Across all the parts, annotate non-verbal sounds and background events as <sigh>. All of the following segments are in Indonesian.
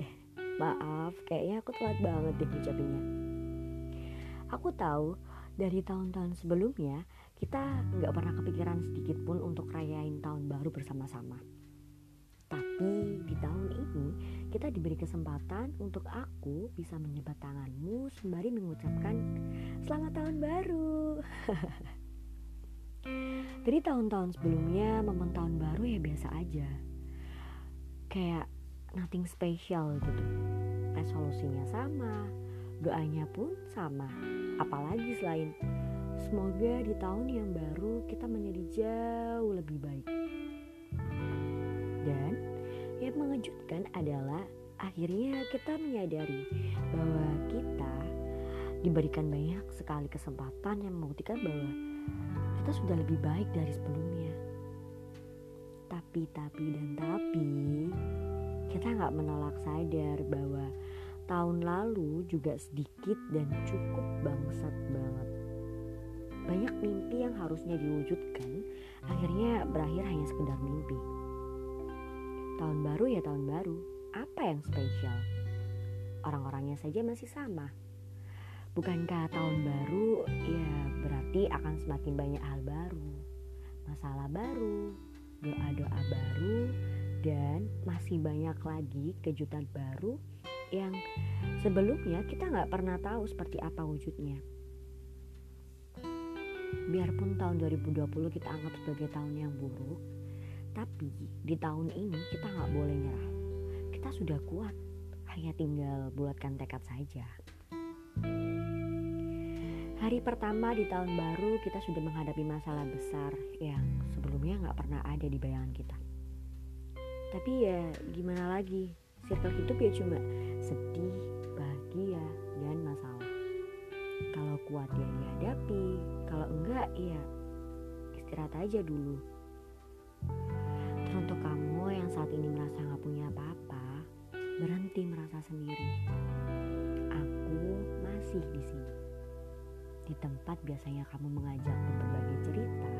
<laughs> Maaf, kayaknya aku telat banget deh ngucapinnya. Aku tahu dari tahun-tahun sebelumnya kita nggak pernah kepikiran sedikit pun untuk rayain tahun baru bersama-sama. Tapi di tahun ini kita diberi kesempatan untuk aku bisa menyebat tanganmu sembari mengucapkan selamat tahun baru. <laughs> Dari tahun-tahun sebelumnya momen tahun baru ya biasa aja. Kayak nothing special gitu. Resolusinya sama, doanya pun sama. Apalagi selain semoga di tahun yang baru kita menjadi jauh lebih baik. Dan yang mengejutkan adalah akhirnya kita menyadari bahwa kita diberikan banyak sekali kesempatan yang membuktikan bahwa kita sudah lebih baik dari sebelumnya. Tapi, tapi, dan tapi, kita nggak menolak sadar bahwa tahun lalu juga sedikit dan cukup bangsat banget. Banyak mimpi yang harusnya diwujudkan, akhirnya berakhir hanya sekedar mimpi. Tahun baru ya tahun baru, apa yang spesial? Orang-orangnya saja masih sama. Bukankah tahun baru ya berarti akan semakin banyak hal baru, masalah baru, doa-doa baru, dan masih banyak lagi kejutan baru yang sebelumnya kita nggak pernah tahu seperti apa wujudnya. Biarpun tahun 2020 kita anggap sebagai tahun yang buruk, tapi di tahun ini kita nggak boleh nyerah. Kita sudah kuat, hanya tinggal bulatkan tekad saja. Hari pertama di tahun baru kita sudah menghadapi masalah besar yang sebelumnya nggak pernah ada di bayangan kita tapi ya gimana lagi? Circle hidup ya cuma sedih bahagia dan masalah. Kalau kuat ya dihadapi kalau enggak ya istirahat aja dulu. Teruntuk kamu yang saat ini merasa nggak punya apa-apa berhenti merasa sendiri. Aku masih di sini. Di tempat biasanya kamu mengajakku berbagi cerita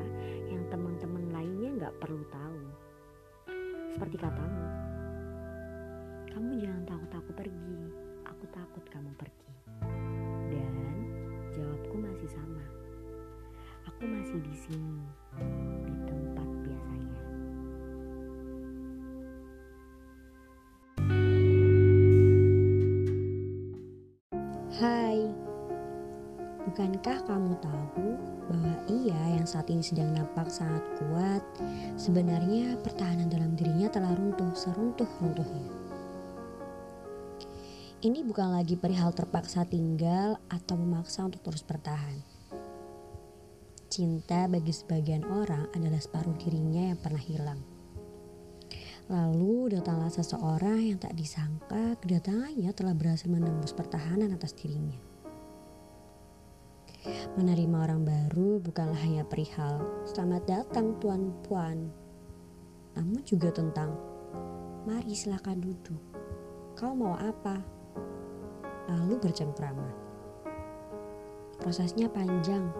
yang teman-teman lainnya nggak perlu tahu seperti katamu, kamu jangan takut aku pergi, aku takut kamu pergi. Dan jawabku masih sama. Aku masih di sini, di tempat biasanya. Hai, bukankah kamu tahu bahwa ia yang saat ini sedang nampak sangat kuat, sebenarnya pertahanan dalam dirinya telah runtuh seruntuh-runtuhnya. Ini bukan lagi perihal terpaksa tinggal atau memaksa untuk terus bertahan. Cinta bagi sebagian orang adalah separuh dirinya yang pernah hilang. Lalu datanglah seseorang yang tak disangka kedatangannya telah berhasil menembus pertahanan atas dirinya. Menerima orang baru bukanlah hanya perihal selamat datang tuan puan. Namun juga tentang mari silakan duduk. Kau mau apa? Lalu bercengkrama. Prosesnya panjang.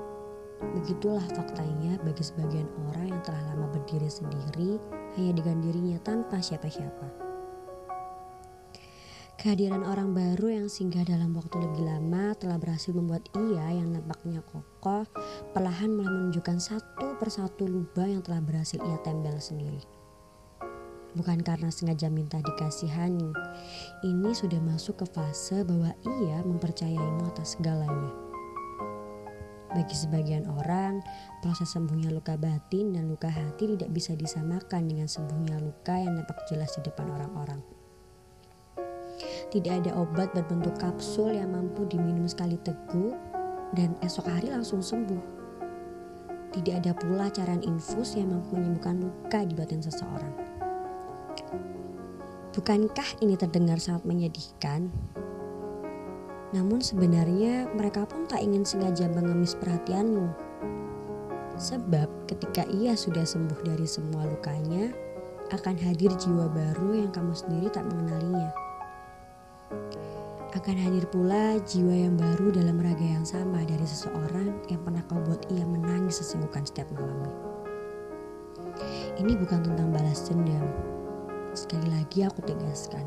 Begitulah faktanya bagi sebagian orang yang telah lama berdiri sendiri hanya dengan dirinya tanpa siapa-siapa. Kehadiran orang baru yang singgah dalam waktu lebih lama telah berhasil membuat ia yang nampaknya kokoh perlahan mulai menunjukkan satu persatu lubang yang telah berhasil ia tembel sendiri. Bukan karena sengaja minta dikasihani, ini sudah masuk ke fase bahwa ia mempercayaimu atas segalanya. Bagi sebagian orang, proses sembuhnya luka batin dan luka hati tidak bisa disamakan dengan sembuhnya luka yang nampak jelas di depan orang-orang. Tidak ada obat berbentuk kapsul yang mampu diminum sekali teguk dan esok hari langsung sembuh. Tidak ada pula cairan infus yang mampu menyembuhkan luka di batin seseorang. Bukankah ini terdengar sangat menyedihkan? Namun sebenarnya mereka pun tak ingin sengaja mengemis perhatianmu. Sebab ketika ia sudah sembuh dari semua lukanya, akan hadir jiwa baru yang kamu sendiri tak mengenalinya akan hadir pula jiwa yang baru dalam raga yang sama dari seseorang yang pernah kau buat ia menangis sesenggukan setiap malamnya. Ini bukan tentang balas dendam. Sekali lagi aku tegaskan,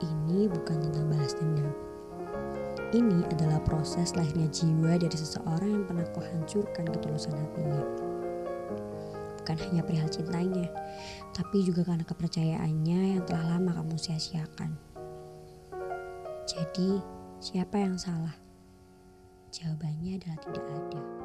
ini bukan tentang balas dendam. Ini adalah proses lahirnya jiwa dari seseorang yang pernah kau hancurkan ketulusan hatinya. Bukan hanya perihal cintanya, tapi juga karena kepercayaannya yang telah lama kamu sia-siakan. Jadi, siapa yang salah? Jawabannya adalah tidak ada.